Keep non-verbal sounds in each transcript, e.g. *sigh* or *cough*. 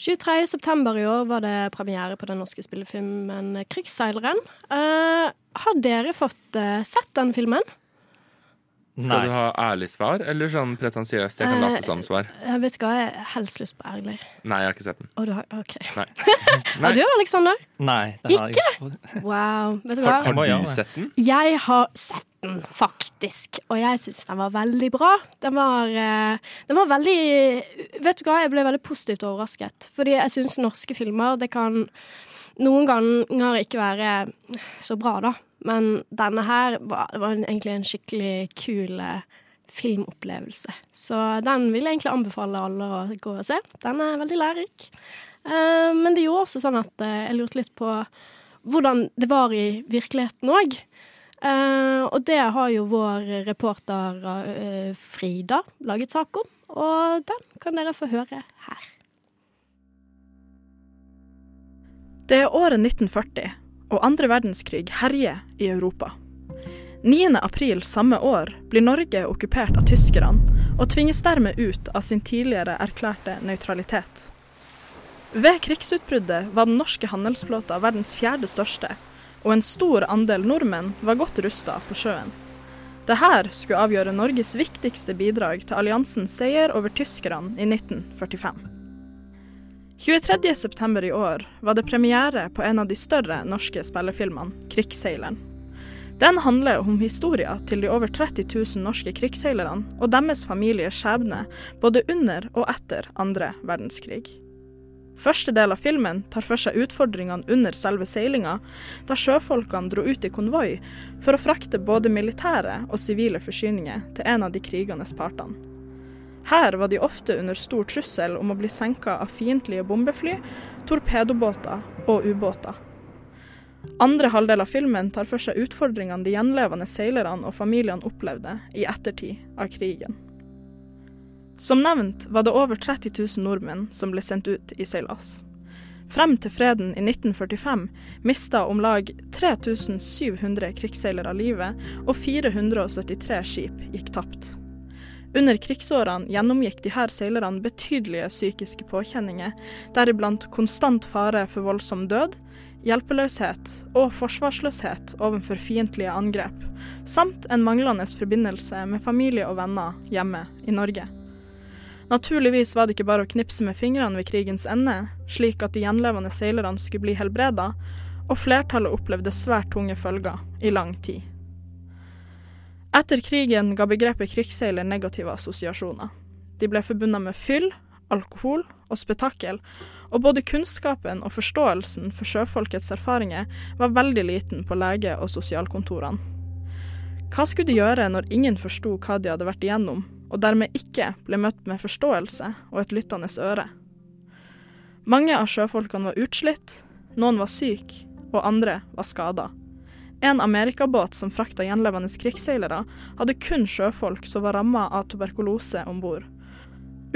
23. september i år var det premiere på den norske spillefilmen 'Krigsseileren'. Uh, har dere fått uh, sett den filmen? Skal du ha ærlig svar, eller sånn pretensiøst? Jeg kan Eh, late som svar. Jeg vet hva, jeg har helst lyst på ærlig. Nei, jeg har ikke sett den. Å, du har, ok. Nei. *laughs* Og du, Aleksander? Nei, det har jeg ikke. Wow. Vet du hva? Har, har du sett den? Jeg har sett den, faktisk. Og jeg syns den var veldig bra. Den var, eh, den var veldig Vet du hva, jeg ble veldig positivt overrasket. Fordi jeg syns norske filmer, det kan noen ganger ikke være så bra, da. Men denne her var, var egentlig en skikkelig kul eh, filmopplevelse. Så den vil jeg egentlig anbefale alle å gå og se. Den er veldig lærerik. Eh, men det gjorde også sånn at eh, jeg lurte litt på hvordan det var i virkeligheten òg. Og det har jo vår reporter Frida laget sak om, og den kan dere få høre her. Det er året 1940, og andre verdenskrig herjer i Europa. 9. april samme år blir Norge okkupert av tyskerne, og tvinges dermed ut av sin tidligere erklærte nøytralitet. Ved krigsutbruddet var den norske handelsflåta verdens fjerde største, og en stor andel nordmenn var godt rusta på sjøen. Dette skulle avgjøre Norges viktigste bidrag til alliansens seier over tyskerne i 1945. 23.9. i år var det premiere på en av de større norske spillefilmene, 'Krigsseileren'. Den handler om historien til de over 30 000 norske krigsseilerne og deres familiers skjebne både under og etter andre verdenskrig. Første del av filmen tar for seg utfordringene under selve seilinga, da sjøfolkene dro ut i konvoi for å frakte både militære og sivile forsyninger til en av de krigende partene. Her var de ofte under stor trussel om å bli senka av fiendtlige bombefly, torpedobåter og ubåter. Andre halvdel av filmen tar for seg utfordringene de gjenlevende seilerne og familiene opplevde i ettertid av krigen. Som nevnt var det over 30 000 nordmenn som ble sendt ut i seilas. Frem til freden i 1945 mista om lag 3700 krigsseilere livet, og 473 skip gikk tapt. Under krigsårene gjennomgikk de her seilerne betydelige psykiske påkjenninger, deriblant konstant fare for voldsom død, hjelpeløshet og forsvarsløshet overfor fiendtlige angrep, samt en manglende forbindelse med familie og venner hjemme i Norge. Naturligvis var det ikke bare å knipse med fingrene ved krigens ende, slik at de gjenlevende seilerne skulle bli helbreda, og flertallet opplevde svært tunge følger i lang tid. Etter krigen ga begrepet krigsseiler negative assosiasjoner. De ble forbundet med fyll, alkohol og spetakkel, og både kunnskapen og forståelsen for sjøfolkets erfaringer var veldig liten på lege- og sosialkontorene. Hva skulle de gjøre når ingen forsto hva de hadde vært igjennom, og dermed ikke ble møtt med forståelse og et lyttende øre? Mange av sjøfolkene var utslitt, noen var syke, og andre var skada. En amerikabåt som frakta gjenlevende krigsseilere, hadde kun sjøfolk som var ramma av tuberkulose om bord.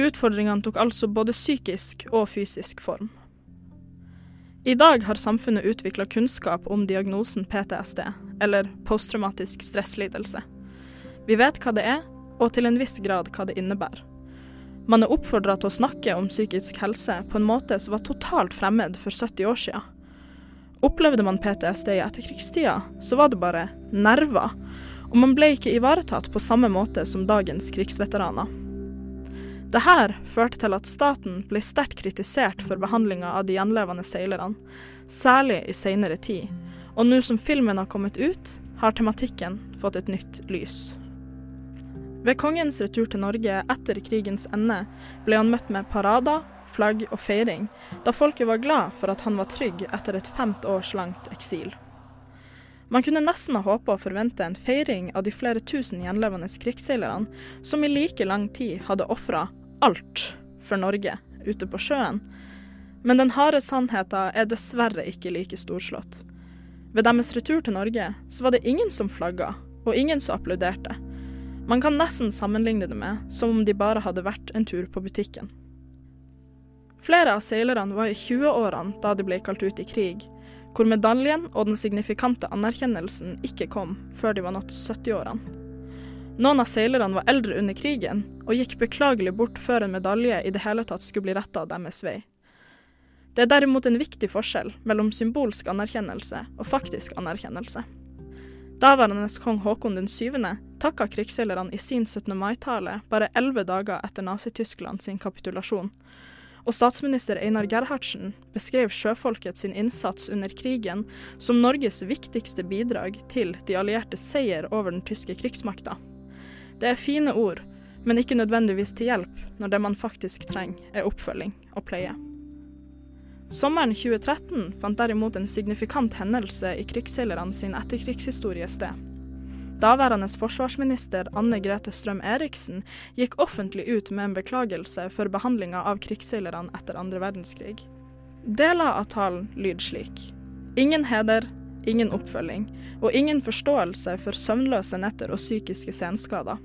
Utfordringene tok altså både psykisk og fysisk form. I dag har samfunnet utvikla kunnskap om diagnosen PTSD, eller posttraumatisk stresslidelse. Vi vet hva det er, og til en viss grad hva det innebærer. Man er oppfordra til å snakke om psykisk helse på en måte som var totalt fremmed for 70 år siden. Opplevde man PTSD i etterkrigstida, så var det bare nerver, og man ble ikke ivaretatt på samme måte som dagens krigsveteraner. Dette førte til at staten ble sterkt kritisert for behandlinga av de gjenlevende seilerne, særlig i seinere tid, og nå som filmen har kommet ut, har tematikken fått et nytt lys. Ved kongens retur til Norge etter krigens ende ble han møtt med parader, flagg og feiring, da folket var glad for at han var trygg etter et femt års langt eksil. Man kunne nesten ha håpa å forvente en feiring av de flere tusen gjenlevende krigsseilerne, som i like lang tid hadde ofra alt for Norge ute på sjøen. Men den harde sannheten er dessverre ikke like storslått. Ved deres retur til Norge så var det ingen som flagga, og ingen som applauderte. Man kan nesten sammenligne det med som om de bare hadde vært en tur på butikken. Flere av seilerne var i 20-årene da de ble kalt ut i krig, hvor medaljen og den signifikante anerkjennelsen ikke kom før de var nådd 70-årene. Noen av seilerne var eldre under krigen, og gikk beklagelig bort før en medalje i det hele tatt skulle bli retta deres vei. Det er derimot en viktig forskjell mellom symbolsk anerkjennelse og faktisk anerkjennelse. Daværende kong Haakon den 7. takka krigsseilerne i sin 17. mai-tale bare elleve dager etter Nazi-Tyskland sin kapitulasjon, og statsminister Einar Gerhardsen beskrev sjøfolket sin innsats under krigen som Norges viktigste bidrag til de allierte seier over den tyske krigsmakta. Det er fine ord, men ikke nødvendigvis til hjelp når det man faktisk trenger, er oppfølging og pleie. Sommeren 2013 fant derimot en signifikant hendelse i krigsseilerne sin etterkrigshistorie sted. Daværende forsvarsminister Anne Grete Strøm-Eriksen gikk offentlig ut med en beklagelse for behandlinga av krigsseilerne etter andre verdenskrig. Deler av talen lyder slik. Ingen heder, ingen oppfølging og ingen forståelse for søvnløse netter og psykiske senskader.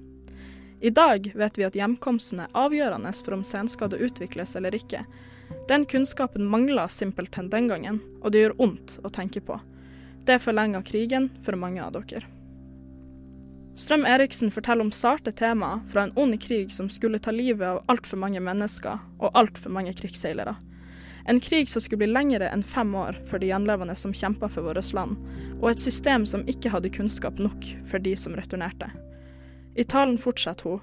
I dag vet vi at hjemkomsten er avgjørende for om senskade utvikles eller ikke. Den kunnskapen mangla simpelthen den gangen, og det gjør vondt å tenke på. Det forlenger krigen for mange av dere. Strøm Eriksen forteller om sarte temaer fra en ond krig som skulle ta livet av altfor mange mennesker og altfor mange krigsseilere. En krig som skulle bli lengre enn fem år for de gjenlevende som kjempa for vårt land, og et system som ikke hadde kunnskap nok for de som returnerte. I talen fortsetter hun.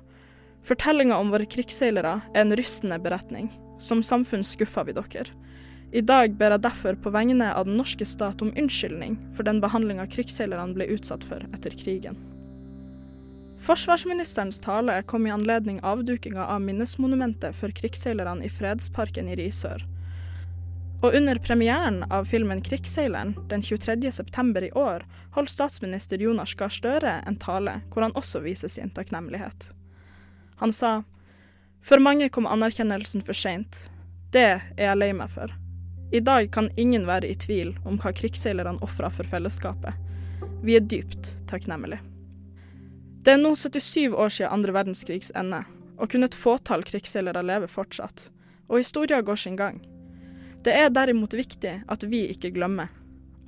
Fortellinga om våre krigsseilere er en rystende beretning. Som samfunn skuffa vi dere. I dag ber jeg derfor på vegne av den norske stat om unnskyldning for den behandlinga krigsseilerne ble utsatt for etter krigen. Forsvarsministerens tale kom i anledning avdukinga av minnesmonumentet for krigsseilerne i Fredsparken i Risør. Og under premieren av filmen 'Krigsseileren' den 23.9. i år holdt statsminister Jonas Gahr Støre en tale hvor han også viser sin takknemlighet. Han sa for mange kom anerkjennelsen for seint. Det er jeg lei meg for. I dag kan ingen være i tvil om hva krigsseilerne ofra for fellesskapet. Vi er dypt takknemlige. Det er nå 77 år siden andre verdenskrigs ende, og kun et fåtall krigsseilere lever fortsatt. Og historia går sin gang. Det er derimot viktig at vi ikke glemmer.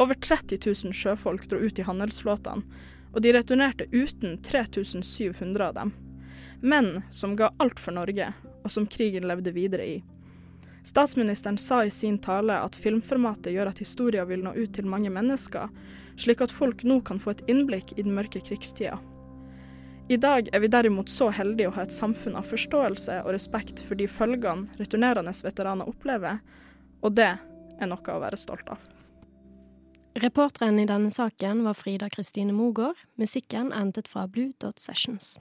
Over 30 000 sjøfolk dro ut i handelsflåtene, og de returnerte uten 3700 av dem. Menn som ga alt for Norge, og som krigen levde videre i. Statsministeren sa i sin tale at filmformatet gjør at historien vil nå ut til mange mennesker, slik at folk nå kan få et innblikk i den mørke krigstida. I dag er vi derimot så heldige å ha et samfunn av forståelse og respekt for de følgene returnerende veteraner opplever, og det er noe å være stolt av. Reporteren i denne saken var Frida Kristine Mogård. Musikken endte fra Blue Dot Sessions.